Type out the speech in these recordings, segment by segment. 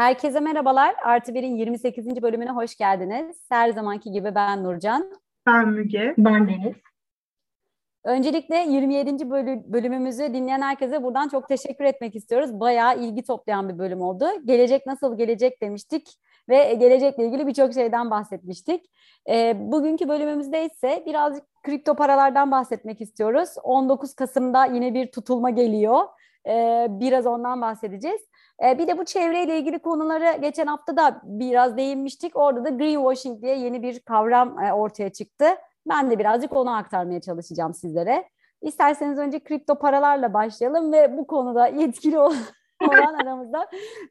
Herkese merhabalar. Artı Bir'in 28. bölümüne hoş geldiniz. Her zamanki gibi ben Nurcan. Ben Müge. Ben Deniz. Öncelikle 27. bölümümüzü dinleyen herkese buradan çok teşekkür etmek istiyoruz. Bayağı ilgi toplayan bir bölüm oldu. Gelecek nasıl gelecek demiştik ve gelecekle ilgili birçok şeyden bahsetmiştik. E, bugünkü bölümümüzde ise birazcık kripto paralardan bahsetmek istiyoruz. 19 Kasım'da yine bir tutulma geliyor. E, biraz ondan bahsedeceğiz. E, bir de bu çevreyle ilgili konuları geçen hafta da biraz değinmiştik. Orada da greenwashing diye yeni bir kavram e, ortaya çıktı. Ben de birazcık onu aktarmaya çalışacağım sizlere. İsterseniz önce kripto paralarla başlayalım ve bu konuda yetkili olan olan aramızda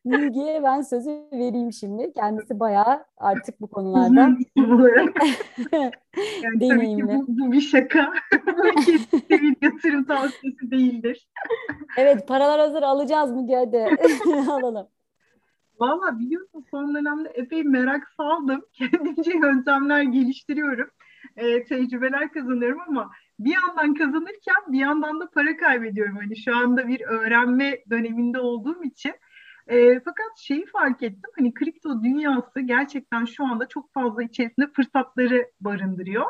Müge'ye ben sözü vereyim şimdi. Kendisi bayağı artık bu konularda yani deneyimli. Tabii ki bu, bu bir şaka. Kesinlikle bir yatırım tavsiyesi değildir. evet paralar hazır alacağız Müge hadi alalım. Valla biliyorsun son dönemde epey merak saldım. Kendimce yöntemler geliştiriyorum. E, tecrübeler kazanıyorum ama bir yandan kazanırken bir yandan da para kaybediyorum. Hani şu anda bir öğrenme döneminde olduğum için. E, fakat şeyi fark ettim. Hani kripto dünyası gerçekten şu anda çok fazla içerisinde fırsatları barındırıyor.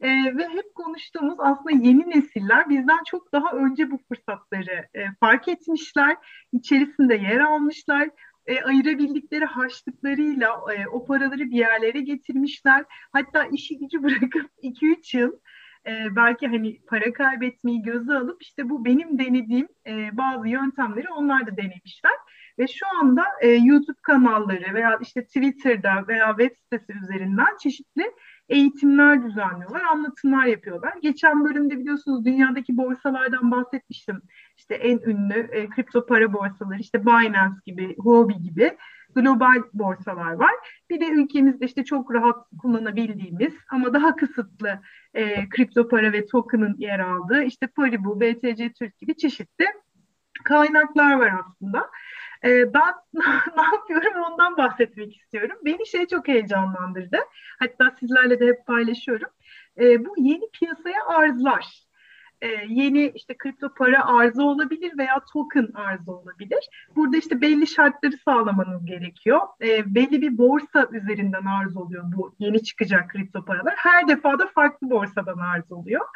E, ve hep konuştuğumuz aslında yeni nesiller bizden çok daha önce bu fırsatları e, fark etmişler, içerisinde yer almışlar, e, ayırabildikleri harçlıklarıyla e, o paraları bir yerlere getirmişler. Hatta işi gücü bırakıp 2-3 yıl e, belki hani para kaybetmeyi göze alıp işte bu benim denediğim e, bazı yöntemleri onlar da denemişler. Ve şu anda e, YouTube kanalları veya işte Twitter'da veya web sitesi üzerinden çeşitli eğitimler düzenliyorlar, anlatımlar yapıyorlar. Geçen bölümde biliyorsunuz dünyadaki borsalardan bahsetmiştim. İşte en ünlü e, kripto para borsaları, işte Binance gibi, Huobi gibi global borsalar var. Bir de ülkemizde işte çok rahat kullanabildiğimiz ama daha kısıtlı e, kripto para ve token'ın yer aldığı işte Paribu, BTC Türk gibi çeşitli kaynaklar var aslında. E, ben ne yapıyorum ondan bahsetmek istiyorum. Beni şey çok heyecanlandırdı. Hatta sizlerle de hep paylaşıyorum. E, bu yeni piyasaya arzlar e, yeni işte kripto para arzı olabilir veya token arzı olabilir. Burada işte belli şartları sağlamanız gerekiyor. E, belli bir borsa üzerinden arz oluyor bu yeni çıkacak kripto paralar. Her defada farklı borsadan arz oluyor.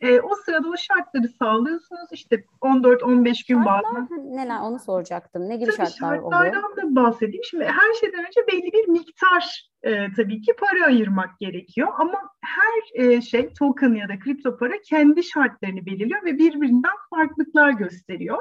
E, o sırada o şartları sağlıyorsunuz. İşte 14-15 gün bazı. Neler onu soracaktım. Ne gibi tabii şartlar oluyor? Şartlardan da bahsedeyim. Şimdi her şeyden önce belli bir miktar e, tabii ki para ayırmak gerekiyor. Ama her e, şey token ya da kripto para kendi şartlarını belirliyor ve birbirinden farklılıklar gösteriyor.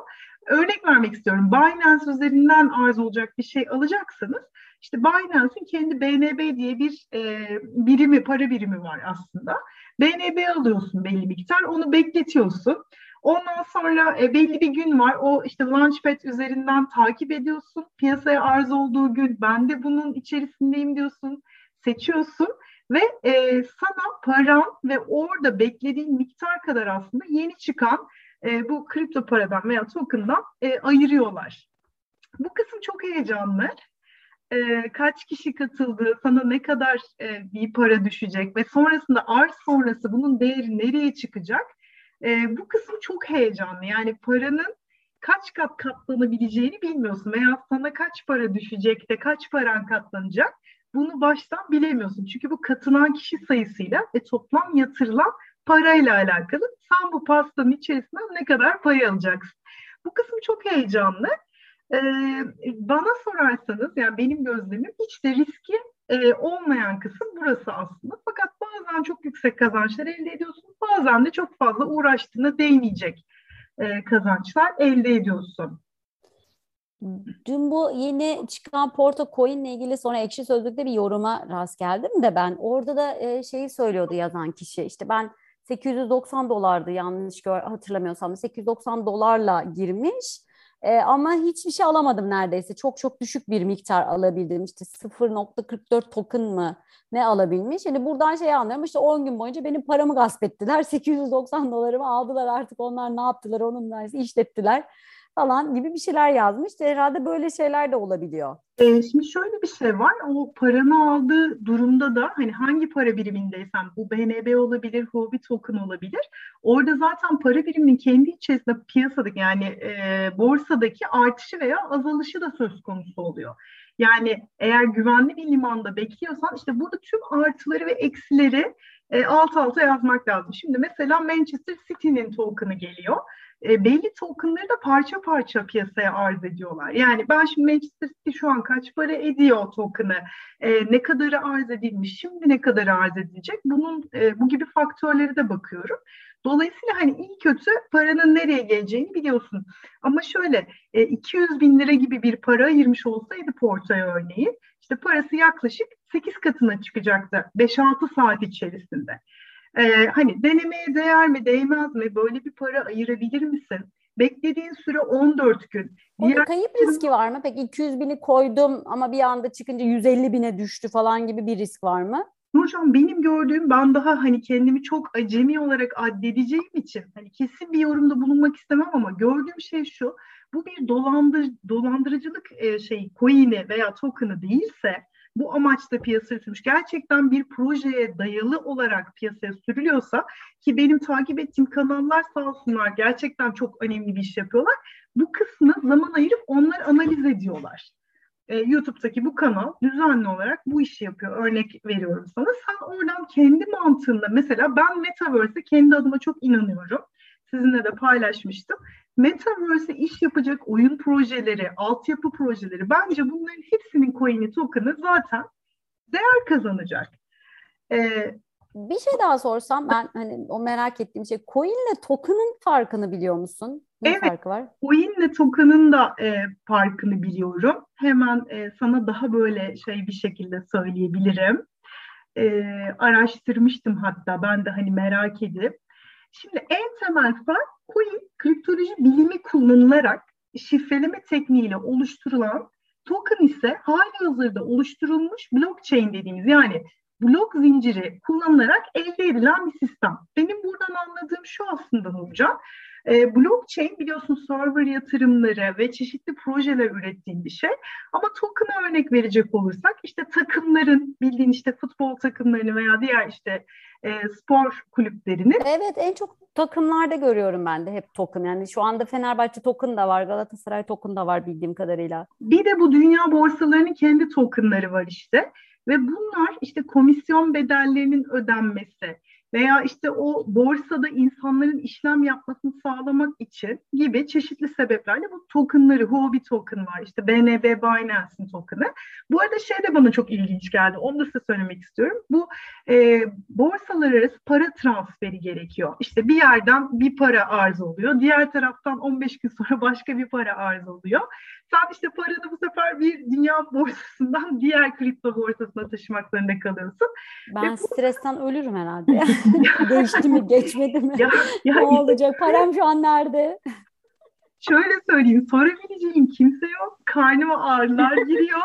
Örnek vermek istiyorum. Binance üzerinden arz olacak bir şey alacaksanız işte Binance'in kendi BNB diye bir e, birimi, para birimi var aslında. BNB alıyorsun belli miktar, onu bekletiyorsun. Ondan sonra e, belli bir gün var. O işte Launchpad üzerinden takip ediyorsun. Piyasaya arz olduğu gün ben de bunun içerisindeyim diyorsun. Seçiyorsun ve e, sana paran ve orada beklediğin miktar kadar aslında yeni çıkan e, bu kripto paradan veya token'dan e, ayırıyorlar. Bu kısım çok heyecanlı e, kaç kişi katıldı, sana ne kadar e, bir para düşecek ve sonrasında arz sonrası bunun değeri nereye çıkacak? E, bu kısım çok heyecanlı. Yani paranın kaç kat katlanabileceğini bilmiyorsun veya sana kaç para düşecek de kaç paran katlanacak bunu baştan bilemiyorsun. Çünkü bu katılan kişi sayısıyla ve toplam yatırılan parayla alakalı. Sen bu pastanın içerisinden ne kadar pay alacaksın? Bu kısım çok heyecanlı. Ee, bana sorarsanız yani benim gözlemim hiç de riski e, olmayan kısım burası aslında. Fakat bazen çok yüksek kazançlar elde ediyorsun. Bazen de çok fazla uğraştığına değmeyecek e, kazançlar elde ediyorsun. Dün bu yeni çıkan Porto Coin ile ilgili sonra Ekşi Sözlük'te bir yoruma rast geldim de ben. Orada da e, şeyi söylüyordu yazan kişi. İşte ben 890 dolardı yanlış hatırlamıyorsam 890 dolarla girmiş e, ama hiçbir şey alamadım neredeyse. Çok çok düşük bir miktar alabildim. İşte 0.44 token mı ne alabilmiş. Yani buradan şey anlıyorum işte 10 gün boyunca benim paramı gasp ettiler. 890 dolarımı aldılar artık onlar ne yaptılar onunla işlettiler falan gibi bir şeyler yazmış. Herhalde böyle şeyler de olabiliyor. E, şimdi şöyle bir şey var. O paranı aldığı durumda da hani hangi para birimindeysen bu BNB olabilir, Huobi token olabilir. Orada zaten para biriminin kendi içerisinde piyasadaki yani e, borsadaki artışı veya azalışı da söz konusu oluyor. Yani eğer güvenli bir limanda bekliyorsan işte burada tüm artıları ve eksileri e, alt alta yazmak lazım. Şimdi mesela Manchester City'nin token'ı geliyor. E, belli token'ları da parça parça piyasaya arz ediyorlar. Yani ben şimdi Manchester City şu an kaç para ediyor token'ı, e, ne kadarı arz edilmiş, şimdi ne kadar arz edilecek, bunun e, bu gibi faktörleri de bakıyorum. Dolayısıyla hani iyi kötü paranın nereye geleceğini biliyorsun. Ama şöyle e, 200 bin lira gibi bir para ayırmış olsaydı portaya örneği işte parası yaklaşık 8 katına çıkacaktı 5-6 saat içerisinde. Ee, hani denemeye değer mi değmez mi böyle bir para ayırabilir misin? Beklediğin süre 14 gün. Diğer... kayıp riski var mı? Peki 200 bini koydum ama bir anda çıkınca 150 bine düştü falan gibi bir risk var mı? Nurcan benim gördüğüm ben daha hani kendimi çok acemi olarak addedeceğim için hani kesin bir yorumda bulunmak istemem ama gördüğüm şey şu bu bir dolandır, dolandırıcılık e, şey coin'i veya token'ı değilse bu amaçla piyasaya sürmüş gerçekten bir projeye dayalı olarak piyasaya sürülüyorsa ki benim takip ettiğim kanallar sağ olsunlar gerçekten çok önemli bir iş yapıyorlar. Bu kısmı zaman ayırıp onlar analiz ediyorlar. Ee, YouTube'daki bu kanal düzenli olarak bu işi yapıyor. Örnek veriyorum sana. Sen oradan kendi mantığında mesela ben Metaverse'e kendi adıma çok inanıyorum. Sizinle de paylaşmıştım. Metaverse iş yapacak oyun projeleri, altyapı projeleri bence bunların hepsinin coin'i, token'ı zaten değer kazanacak. Ee, bir şey daha sorsam ben hani o merak ettiğim şey coin ile token'ın farkını biliyor musun? Ne evet, farkı var? Coin ile token'ın da e, farkını biliyorum. Hemen e, sana daha böyle şey bir şekilde söyleyebilirim. E, araştırmıştım hatta ben de hani merak edip. Şimdi en temel fark coin kriptoloji bilimi kullanılarak şifreleme tekniğiyle oluşturulan token ise hali hazırda oluşturulmuş blockchain dediğimiz yani blok zinciri kullanılarak elde edilen bir sistem. Benim buradan anladığım şu aslında Nurcan. E, blockchain biliyorsun server yatırımları ve çeşitli projeler ürettiğim bir şey. Ama token'a örnek verecek olursak işte takımların bildiğin işte futbol takımlarını veya diğer işte e, spor kulüplerinin. Evet en çok takımlarda görüyorum ben de hep token. Yani şu anda Fenerbahçe token da var, Galatasaray token da var bildiğim kadarıyla. Bir de bu dünya borsalarının kendi tokenları var işte. Ve bunlar işte komisyon bedellerinin ödenmesi, veya işte o borsada insanların işlem yapmasını sağlamak için gibi çeşitli sebeplerle bu tokenları, Huobi token var, işte BNB Binance'in tokenı. Bu arada şey de bana çok ilginç geldi, onu da size söylemek istiyorum. Bu e, borsalar arası para transferi gerekiyor. İşte bir yerden bir para arz oluyor, diğer taraftan 15 gün sonra başka bir para arz oluyor. Sen işte paranı bu sefer bir dünya borsasından diğer kripto borsasına taşımak zorunda kalıyorsun. Ben Ve stresten bu... ölürüm herhalde. Geçti mi geçmedi mi? Ya, ya, ne olacak? Param şu an nerede? Şöyle söyleyeyim sorabileceğim kimse yok. Karnıma ağrılar giriyor.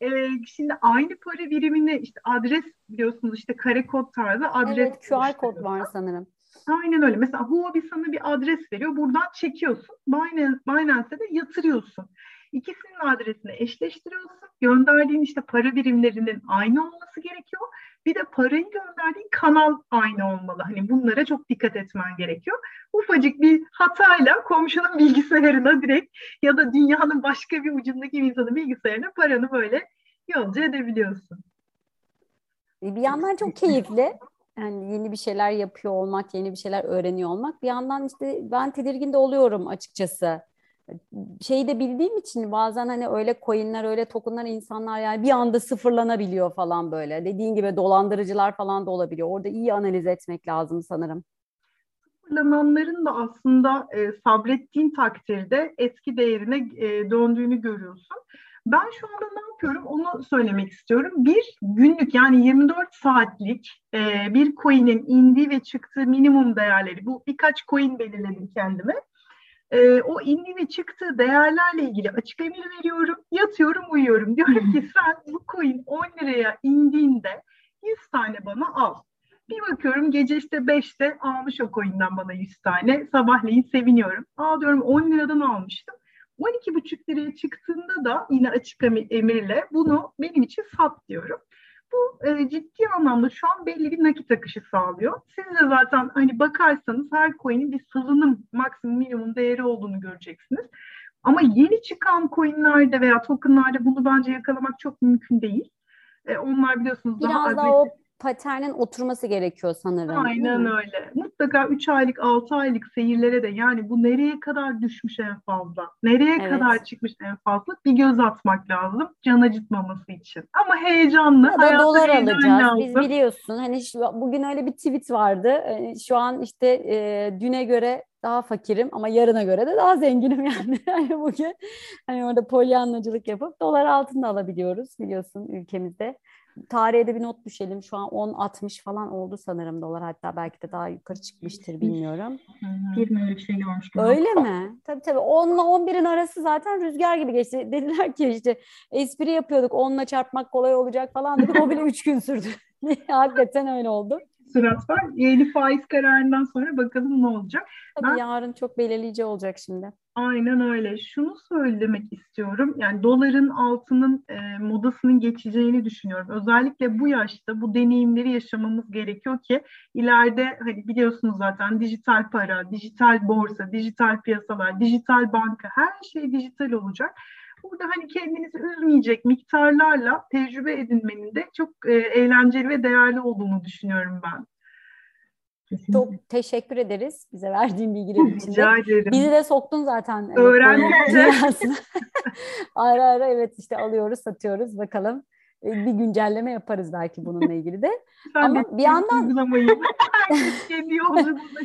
Ee, şimdi aynı para birimine işte adres biliyorsunuz işte kare kod tarzı adres. Evet QR kod var sanırım. Aynen öyle. Mesela Huobi sana bir adres veriyor. Buradan çekiyorsun. Binance, Binance'e de yatırıyorsun. İkisinin adresini eşleştiriyorsun. Gönderdiğin işte para birimlerinin aynı olması gerekiyor. Bir de parayı gönderdiğin kanal aynı olmalı. Hani bunlara çok dikkat etmen gerekiyor. Ufacık bir hatayla komşunun bilgisayarına direkt ya da dünyanın başka bir ucundaki insanın bilgisayarına paranı böyle yolcu edebiliyorsun. Bir yandan çok keyifli yani yeni bir şeyler yapıyor olmak, yeni bir şeyler öğreniyor olmak. Bir yandan işte ben tedirgin de oluyorum açıkçası. Şeyi de bildiğim için bazen hani öyle coinler, öyle tokenlar insanlar yani bir anda sıfırlanabiliyor falan böyle. Dediğin gibi dolandırıcılar falan da olabiliyor. Orada iyi analiz etmek lazım sanırım. Sıfırlananların da aslında e, sabrettiğin takdirde eski değerine e, döndüğünü görüyorsun. Ben şu anda ne yapıyorum onu söylemek istiyorum. Bir günlük yani 24 saatlik e, bir coin'in indiği ve çıktığı minimum değerleri. Bu birkaç coin belirledim kendime. E, o indi ve çıktığı değerlerle ilgili açık emir veriyorum. Yatıyorum uyuyorum. Diyorum ki sen bu coin 10 liraya indiğinde 100 tane bana al. Bir bakıyorum gece işte 5'te almış o coin'den bana 100 tane. Sabahleyin seviniyorum. Aa diyorum 10 liradan almıştım. 12,5 liraya çıktığında da yine açık emirle bunu benim için sat diyorum. Bu e, ciddi anlamda şu an belli bir nakit akışı sağlıyor. Siz de zaten hani bakarsanız her coin'in bir salınım maksimum minimum değeri olduğunu göreceksiniz. Ama yeni çıkan coinlerde veya tokenlarda bunu bence yakalamak çok mümkün değil. E, onlar biliyorsunuz Biraz daha, daha o paternin oturması gerekiyor sanırım. Aynen öyle. Mutlaka 3 aylık 6 aylık seyirlere de yani bu nereye kadar düşmüş en fazla, nereye evet. kadar çıkmış en fazla bir göz atmak lazım can acıtmaması için. Ama heyecanlı. Ya da dolar alacağız. Lazım. Biz biliyorsun hani şu, bugün öyle bir tweet vardı. Ee, şu an işte e, düne göre daha fakirim ama yarına göre de daha zenginim yani. yani bugün hani orada polyanlacılık yapıp dolar altında alabiliyoruz biliyorsun ülkemizde tarihe de bir not düşelim. Şu an 10-60 falan oldu sanırım dolar. Hatta belki de daha yukarı çıkmıştır bilmiyorum. Bir öyle bir şey görmüştüm. Öyle mi? Tabii tabii. 10 ile 11'in arası zaten rüzgar gibi geçti. Dediler ki işte espri yapıyorduk. 10 ile çarpmak kolay olacak falan dedik. O bile 3 gün sürdü. Hakikaten öyle oldu sürat var. Yeni faiz kararından sonra bakalım ne olacak. Tabii ben, yarın çok belirleyici olacak şimdi. Aynen öyle. Şunu söylemek istiyorum. Yani doların altının e, modasının geçeceğini düşünüyorum. Özellikle bu yaşta bu deneyimleri yaşamamız gerekiyor ki ileride hani biliyorsunuz zaten dijital para, dijital borsa, dijital piyasalar, dijital banka her şey dijital olacak. Burada hani kendinizi üzmeyecek miktarlarla tecrübe edinmenin de çok e, eğlenceli ve değerli olduğunu düşünüyorum ben. Kesinlikle. Çok teşekkür ederiz bize verdiğin bilgiler için. Rica ederim. Bizi de soktun zaten. Öğrendim. ara ara evet işte alıyoruz, satıyoruz bakalım. E, bir güncelleme yaparız belki bununla ilgili de. Ama bir yandan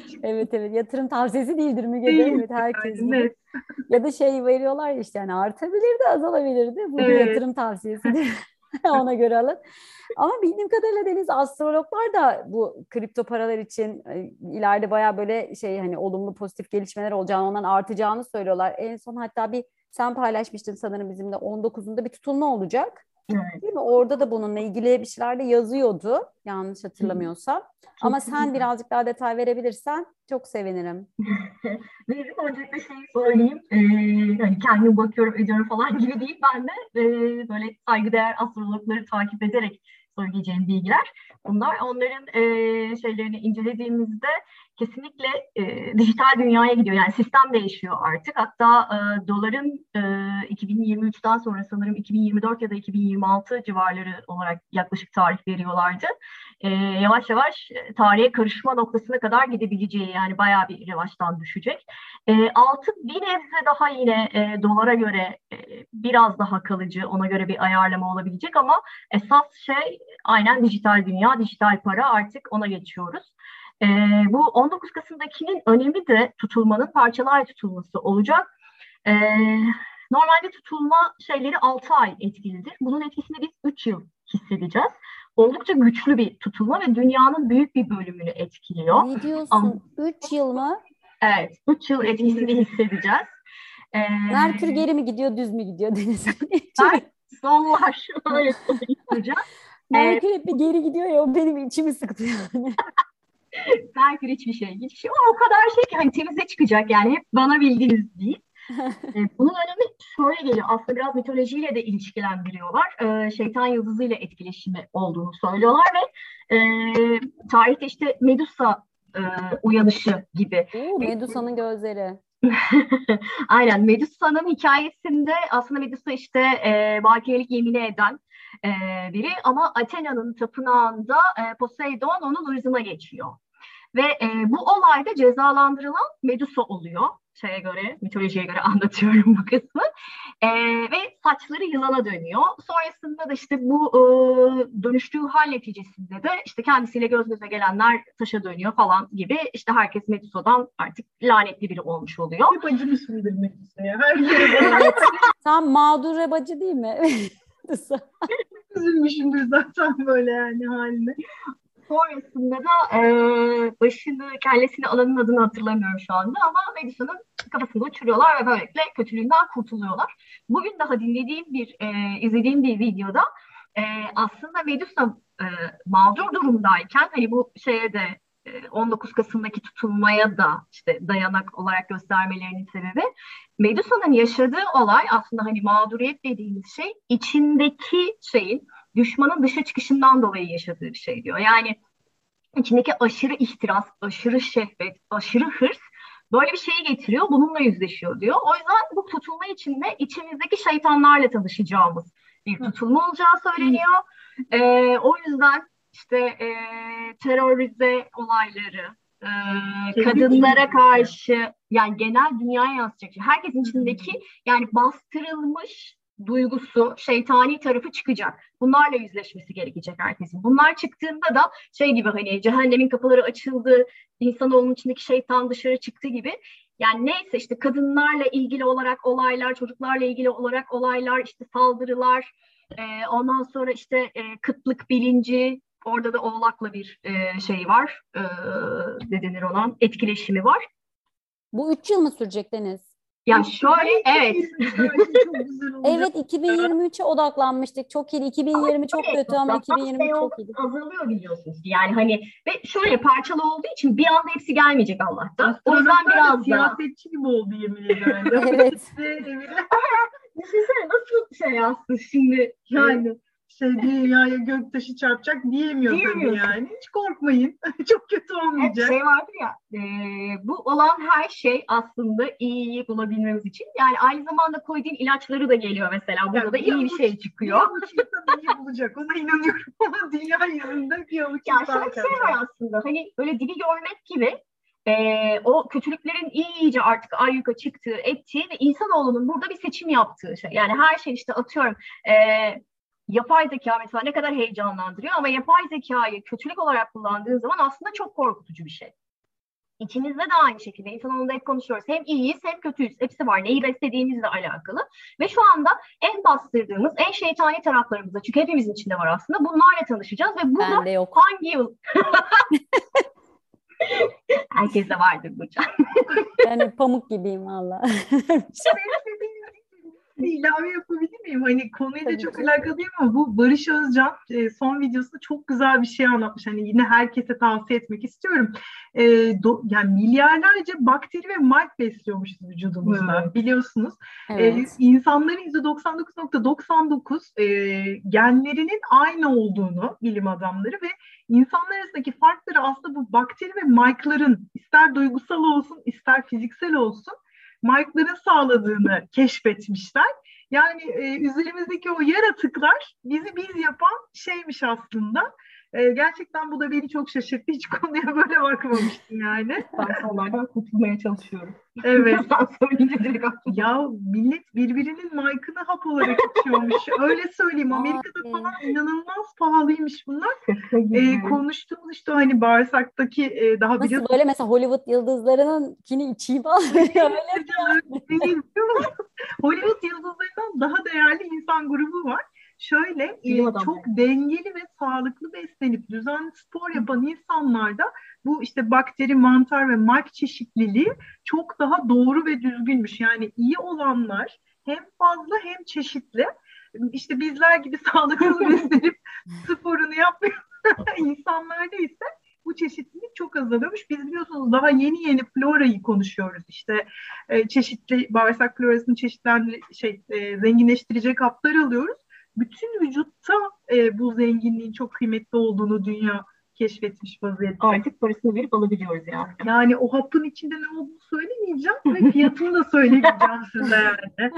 evet evet yatırım tavsiyesi değildir Müge. Evet herkes gibi. Ya da şey veriyorlar işte yani artabilir de azalabilir de. Bu evet. bir yatırım tavsiyesidir. Ona göre alın. Ama bildiğim kadarıyla Deniz astrologlar da bu kripto paralar için e, ileride baya böyle şey hani olumlu pozitif gelişmeler olacağını, ondan artacağını söylüyorlar. En son hatta bir sen paylaşmıştın sanırım bizimle 19'unda bir tutulma olacak. Evet. Değil mi? Orada da bununla ilgili bir şeyler de yazıyordu yanlış hatırlamıyorsam. Çok Ama sen birazcık daha detay verebilirsen çok sevinirim. Veririm. Öncelikle şey söyleyeyim. Ee, hani kendim bakıyorum ediyorum falan gibi değil. Ben de e, böyle saygıdeğer astrologları takip ederek söyleyeceğim bilgiler. Bunlar onların e, şeylerini incelediğimizde kesinlikle e, dijital dünyaya gidiyor. Yani sistem değişiyor artık. Hatta e, doların e, 2023'ten sonra sanırım 2024 ya da 2026 civarları olarak yaklaşık tarih veriyorlardı. E, yavaş yavaş tarihe karışma noktasına kadar gidebileceği yani bayağı bir revaçtan düşecek. E, altın bir nebze daha yine e, dolara göre e, biraz daha kalıcı, ona göre bir ayarlama olabilecek ama esas şey aynen dijital dünya, dijital para artık ona geçiyoruz. E, bu 19 Kasım'dakinin önemi de tutulmanın parçalar tutulması olacak. E, normalde tutulma şeyleri 6 ay etkilidir. Bunun etkisini biz 3 yıl hissedeceğiz. Oldukça güçlü bir tutulma ve dünyanın büyük bir bölümünü etkiliyor. Ne diyorsun? 3 yıl mı? Evet, 3 yıl etkisini hissedeceğiz. Ee, Merkür geri mi gidiyor, düz mü gidiyor Deniz? Son var. Öyle söyleyeceğim. Merkür hep bir geri gidiyor ya, o benim içimi sıktı yani. Merkür hiçbir şey. Hiçbir şey. O, o kadar şey ki hani temize çıkacak yani. Hep bana bildiğiniz değil. ee, bunun önemi şöyle geliyor. Aslında biraz mitolojiyle de ilişkilendiriyorlar. Ee, şeytan yıldızıyla etkileşimi olduğunu söylüyorlar ve e, tarihte işte Medusa e, uyanışı gibi. Oo, Medusa'nın gözleri. Aynen Medusa'nın hikayesinde aslında Medusa işte e, bakiyelik yemini eden e, biri ama Athena'nın tapınağında e, Poseidon onun ırzına geçiyor. Ve e, bu olayda cezalandırılan Medusa oluyor. Şeye göre, mitolojiye göre anlatıyorum bu kısmı. E, ve saçları yılana dönüyor. Sonrasında da işte bu e, dönüştüğü hal neticesinde de işte kendisiyle göz göze gelenler taşa dönüyor falan gibi. İşte herkes Medusa'dan artık lanetli biri olmuş oluyor. Hep acımışımdır Medusa'ya. Her yere Sen mağdur bacı değil mi? Üzülmüşümdür zaten böyle yani haline. Sonrasında da e, başını, kellesini alanın adını hatırlamıyorum şu anda ama Medusa'nın kafasını uçuruyorlar ve böylelikle kötülüğünden kurtuluyorlar. Bugün daha dinlediğim bir, e, izlediğim bir videoda e, aslında Medusa e, mağdur durumdayken hani bu şeye de 19 Kasım'daki tutulmaya da işte dayanak olarak göstermelerinin sebebi Medusa'nın yaşadığı olay aslında hani mağduriyet dediğimiz şey içindeki şeyin düşmanın dışa çıkışından dolayı yaşadığı bir şey diyor. Yani içindeki aşırı ihtiras, aşırı şehvet, aşırı hırs böyle bir şeyi getiriyor, bununla yüzleşiyor diyor. O yüzden bu tutulma içinde içimizdeki şeytanlarla tanışacağımız bir tutulma olacağı söyleniyor. E, o yüzden işte e, terörize olayları, e, kadınlara karşı yani genel dünyaya yansıyacak. Şey. Herkesin içindeki yani bastırılmış duygusu, şeytani tarafı çıkacak. Bunlarla yüzleşmesi gerekecek herkesin. Bunlar çıktığında da şey gibi hani cehennemin kapıları açıldı, insanoğlunun içindeki şeytan dışarı çıktı gibi. Yani neyse işte kadınlarla ilgili olarak olaylar, çocuklarla ilgili olarak olaylar, işte saldırılar, e, ondan sonra işte e, kıtlık bilinci, orada da oğlakla bir e, şey var, e, ne denir olan etkileşimi var. Bu üç yıl mı sürecek Deniz? Ya şöyle evet. evet 2023'e odaklanmıştık. Çok iyi. 2020 çok kötü ama 2020 çok iyi. Azalıyor biliyorsunuz. Yani hani ve şöyle parçalı olduğu için bir anda hepsi gelmeyecek Allah'tan. O yüzden biraz da siyasetçi gibi oldu yemin ederim. evet. Düşünsene nasıl şey yazsın şimdi yani şey dünyaya göktaşı çarpacak diyemiyor tabii yani. Hiç korkmayın. Çok kötü olmayacak. Hep şey vardır ya e, bu olan her şey aslında iyiyi bulabilmemiz için. Yani aynı zamanda koyduğun ilaçları da geliyor mesela. Burada yani da iyi bir şey çıkıyor. Bir avuç insan iyi bulacak. Ona inanıyorum. Ama dünya yüzünde bir avuç ya insan şöyle şey var aslında. Hani böyle dibi görmek gibi e, o kötülüklerin iyice artık ayyuka çıktığı, ettiği ve insanoğlunun burada bir seçim yaptığı şey. Yani her şey işte atıyorum e, yapay zeka mesela ne kadar heyecanlandırıyor ama yapay zekayı kötülük olarak kullandığın zaman aslında çok korkutucu bir şey. İçimizde de aynı şekilde insanoğlunda hep konuşuyoruz. Hem iyiyiz hem kötüyüz. Hepsi var. Neyi beslediğimizle alakalı. Ve şu anda en bastırdığımız, en şeytani taraflarımızda çünkü hepimizin içinde var aslında. Bunlarla tanışacağız ve burada yok. hangi yıl Herkeste vardır bu can. yani pamuk gibiyim valla bir ilave yapabilir miyim? Hani konuyla çok alakalı değil ama bu Barış Özcan e, son videosunda çok güzel bir şey anlatmış. Hani yine herkese tavsiye etmek istiyorum. E, do, yani milyarlarca bakteri ve mite besliyormuşuz vücudumuzda hmm. biliyorsunuz. E, evet. E, insanların %99.99 e, genlerinin aynı olduğunu bilim adamları ve insanlar arasındaki farkları aslında bu bakteri ve mike'ların ister duygusal olsun ister fiziksel olsun markların sağladığını keşfetmişler. Yani e, üzerimizdeki o yaratıklar bizi biz yapan şeymiş aslında. E, gerçekten bu da beni çok şaşırttı. Hiç konuya böyle bakmamıştım yani. Ben onlardan kurtulmaya çalışıyorum. Evet. ya millet birbirinin mike'ını hap olarak içiyormuş. Öyle söyleyeyim. Amerika'da falan inanılmaz pahalıymış bunlar. ee, konuştuğumuz işte hani bağırsaktaki e, daha Nasıl biliyorsun. böyle mesela Hollywood yıldızlarının kini içeyim Hollywood yıldızlarından daha değerli insan grubu var. Şöyle e, çok dengeli ve sağlıklı beslenip düzenli spor yapan insanlarda bu işte bakteri, mantar ve mark çeşitliliği çok daha doğru ve düzgünmüş. Yani iyi olanlar hem fazla hem çeşitli. İşte bizler gibi sağlıklı beslenip sporunu yapmayan insanlarda ise bu çeşitlilik çok azalıyormuş. Biz biliyorsunuz daha yeni yeni florayı konuşuyoruz. İşte e, çeşitli bağırsak florasını çeşitlendir şey e, zenginleştirecek haplar alıyoruz. Bütün vücutta e, bu zenginliğin çok kıymetli olduğunu dünya keşfetmiş vaziyette. Artık parasını verip alabiliyoruz yani. Yani o hapın içinde ne olduğunu söylemeyeceğim ve fiyatını da söylemeyeceğim size yani.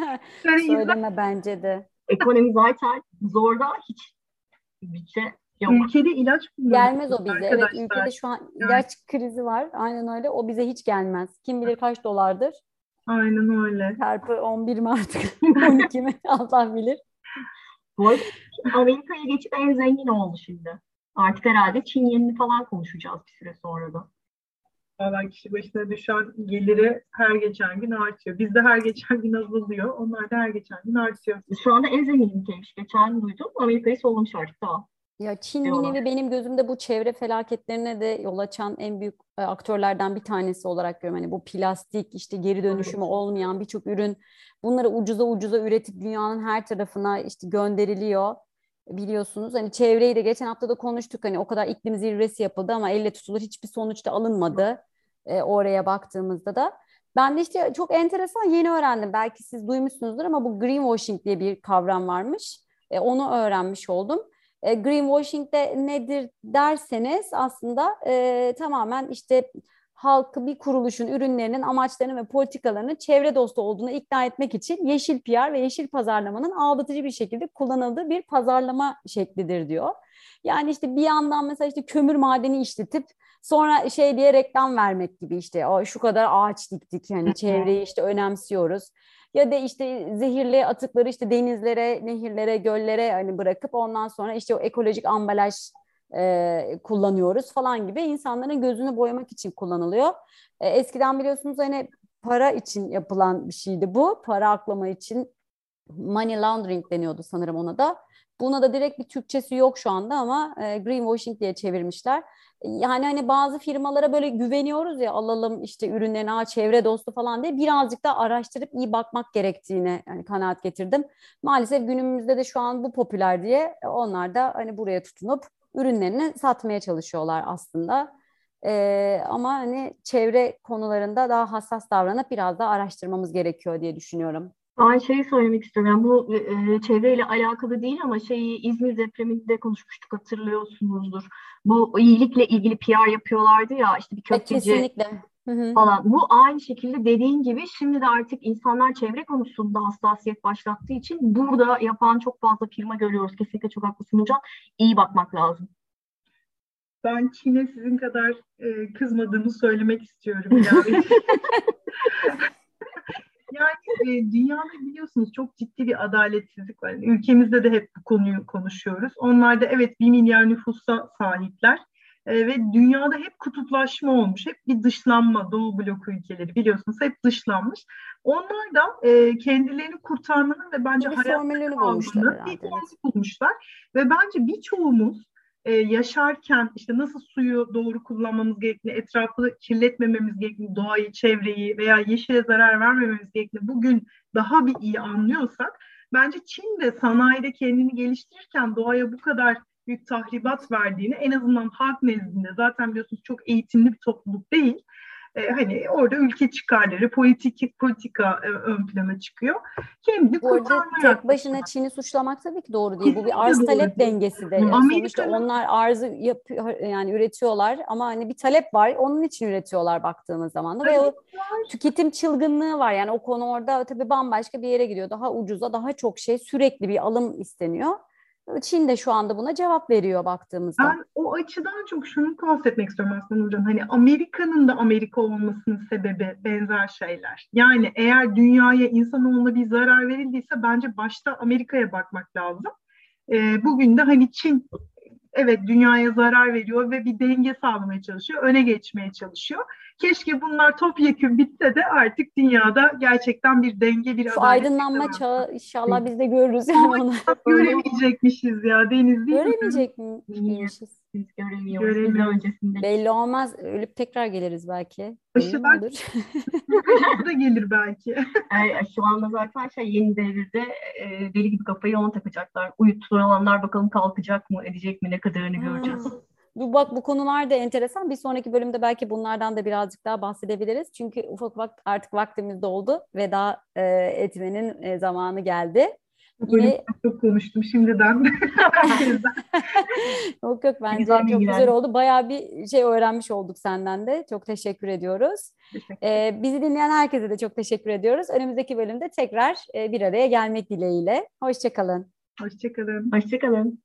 yani Söyleme insan... bence de. Ekonomi zaten zorda hiç bütçe yok. Ülkede ilaç Gelmez o bize. Evet ülkede şu an ilaç evet. krizi var. Aynen öyle. O bize hiç gelmez. Kim bilir kaç dolardır. Aynen öyle. Çarpı 11 mi artık? 12 mi? Allah bilir. Bu arada Amerika'ya geçip en zengin oldu şimdi. Artık herhalde Çin yenini falan konuşacağız bir süre sonra da. Valla kişi başına düşen geliri her geçen gün artıyor. Bizde her geçen gün azalıyor. Onlar da her geçen gün artıyor. Şu anda en zengin ülkeymiş. Geçen duydum. Amerika'yı sollamış artık daha. Ya Çin bir nevi benim gözümde bu çevre felaketlerine de yol açan en büyük e, aktörlerden bir tanesi olarak görüyorum. Hani bu plastik işte geri dönüşümü olmayan birçok ürün bunları ucuza ucuza üretip dünyanın her tarafına işte gönderiliyor biliyorsunuz. Hani çevreyi de geçen hafta da konuştuk. Hani o kadar iklim zirvesi yapıldı ama elle tutulur hiçbir sonuç da alınmadı e, oraya baktığımızda da. Ben de işte çok enteresan yeni öğrendim. Belki siz duymuşsunuzdur ama bu greenwashing diye bir kavram varmış. E, onu öğrenmiş oldum. E, greenwashing de nedir derseniz aslında e, tamamen işte halkı bir kuruluşun ürünlerinin amaçlarını ve politikalarının çevre dostu olduğunu ikna etmek için yeşil PR ve yeşil pazarlamanın aldatıcı bir şekilde kullanıldığı bir pazarlama şeklidir diyor. Yani işte bir yandan mesela işte kömür madeni işletip sonra şey diye reklam vermek gibi işte o şu kadar ağaç diktik yani çevreyi işte önemsiyoruz. Ya da işte zehirli atıkları işte denizlere, nehirlere, göllere hani bırakıp ondan sonra işte o ekolojik ambalaj e, kullanıyoruz falan gibi insanların gözünü boyamak için kullanılıyor. E, eskiden biliyorsunuz hani para için yapılan bir şeydi bu. Para aklama için money laundering deniyordu sanırım ona da. Buna da direkt bir Türkçesi yok şu anda ama e, greenwashing diye çevirmişler. Yani hani bazı firmalara böyle güveniyoruz ya alalım işte ürünlerini ha çevre dostu falan diye birazcık da araştırıp iyi bakmak gerektiğine yani kanaat getirdim. Maalesef günümüzde de şu an bu popüler diye onlar da hani buraya tutunup ürünlerini satmaya çalışıyorlar aslında. Ee, ama hani çevre konularında daha hassas davranıp biraz daha araştırmamız gerekiyor diye düşünüyorum. Ben şeyi söylemek istiyorum. Yani bu e, çevreyle alakalı değil ama şeyi İzmir depreminde konuşmuştuk hatırlıyorsunuzdur. Bu iyilikle ilgili PR yapıyorlardı ya işte bir köfteci Kesinlikle. falan. Bu aynı şekilde dediğin gibi şimdi de artık insanlar çevre konusunda hassasiyet başlattığı için burada yapan çok fazla firma görüyoruz. Kesinlikle çok haklısın hocam. İyi bakmak lazım. Ben Çin'e sizin kadar e, kızmadığımı söylemek istiyorum. Yani. E, dünyada biliyorsunuz çok ciddi bir adaletsizlik var. Yani ülkemizde de hep bu konuyu konuşuyoruz. Onlar da evet bir milyar nüfusa sahipler. E, ve dünyada hep kutuplaşma olmuş. Hep bir dışlanma Doğu blok ülkeleri biliyorsunuz hep dışlanmış. Onlar da e, kendilerini kurtarmanın ve bence hayatta kalmanın bir formülü bulmuşlar. Ve bence birçoğumuz e, yaşarken işte nasıl suyu doğru kullanmamız gerektiğini, etrafı kirletmememiz gerektiğini, doğayı, çevreyi veya yeşile zarar vermememiz gerektiğini bugün daha bir iyi anlıyorsak bence Çin de sanayide kendini geliştirirken doğaya bu kadar büyük tahribat verdiğini en azından halk nezdinde zaten biliyorsunuz çok eğitimli bir topluluk değil e, hani orada ülke çıkarları, politik politika e, ön plana çıkıyor. Kendi Orada tek başına Çin'i suçlamak tabii ki doğru değil. Bu bir arz talep dengesi de. Yani sonuçta onlar arzı yapıyor yani üretiyorlar ama hani bir talep var. Onun için üretiyorlar baktığımız zaman da ve o tüketim çılgınlığı var. Yani o konu orada tabii bambaşka bir yere gidiyor. Daha ucuza, daha çok şey sürekli bir alım isteniyor. Çin de şu anda buna cevap veriyor baktığımızda. Ben o açıdan çok şunu bahsetmek istiyorum aslında hocam. Hani Amerika'nın da Amerika olmasının sebebi benzer şeyler. Yani eğer dünyaya, insanoğluna bir zarar verildiyse bence başta Amerika'ya bakmak lazım. E, bugün de hani Çin evet dünyaya zarar veriyor ve bir denge sağlamaya çalışıyor, öne geçmeye çalışıyor. Keşke bunlar topyekun bitse de artık dünyada gerçekten bir denge, bir Şu aydınlanma çağı inşallah biz de görürüz yani onu. Göremeyecekmişiz ya Deniz değil Göremeyecek miymişiz? Biz göremiyoruz. Göremiyoruz. öncesinde. Belli olmaz. Ölüp tekrar geliriz belki. Aşılar da gelir belki. Yani şu anda zaten şey yeni devirde e, deli gibi kafayı ona takacaklar. Uyutulanlar bakalım kalkacak mı, edecek mi, ne kadarını göreceğiz. Bu bak bu konular da enteresan. Bir sonraki bölümde belki bunlardan da birazcık daha bahsedebiliriz. Çünkü ufak ufak artık vaktimiz doldu. Veda e, etmenin e, zamanı geldi. Yine... Çok konuştum şimdiden. yok yok bence güzel çok güzel oldu. Bayağı bir şey öğrenmiş olduk senden de. Çok teşekkür ediyoruz. Teşekkür ee, bizi dinleyen herkese de çok teşekkür ediyoruz. Önümüzdeki bölümde tekrar e, bir araya gelmek dileğiyle. Hoşçakalın. Hoşçakalın. Hoşçakalın.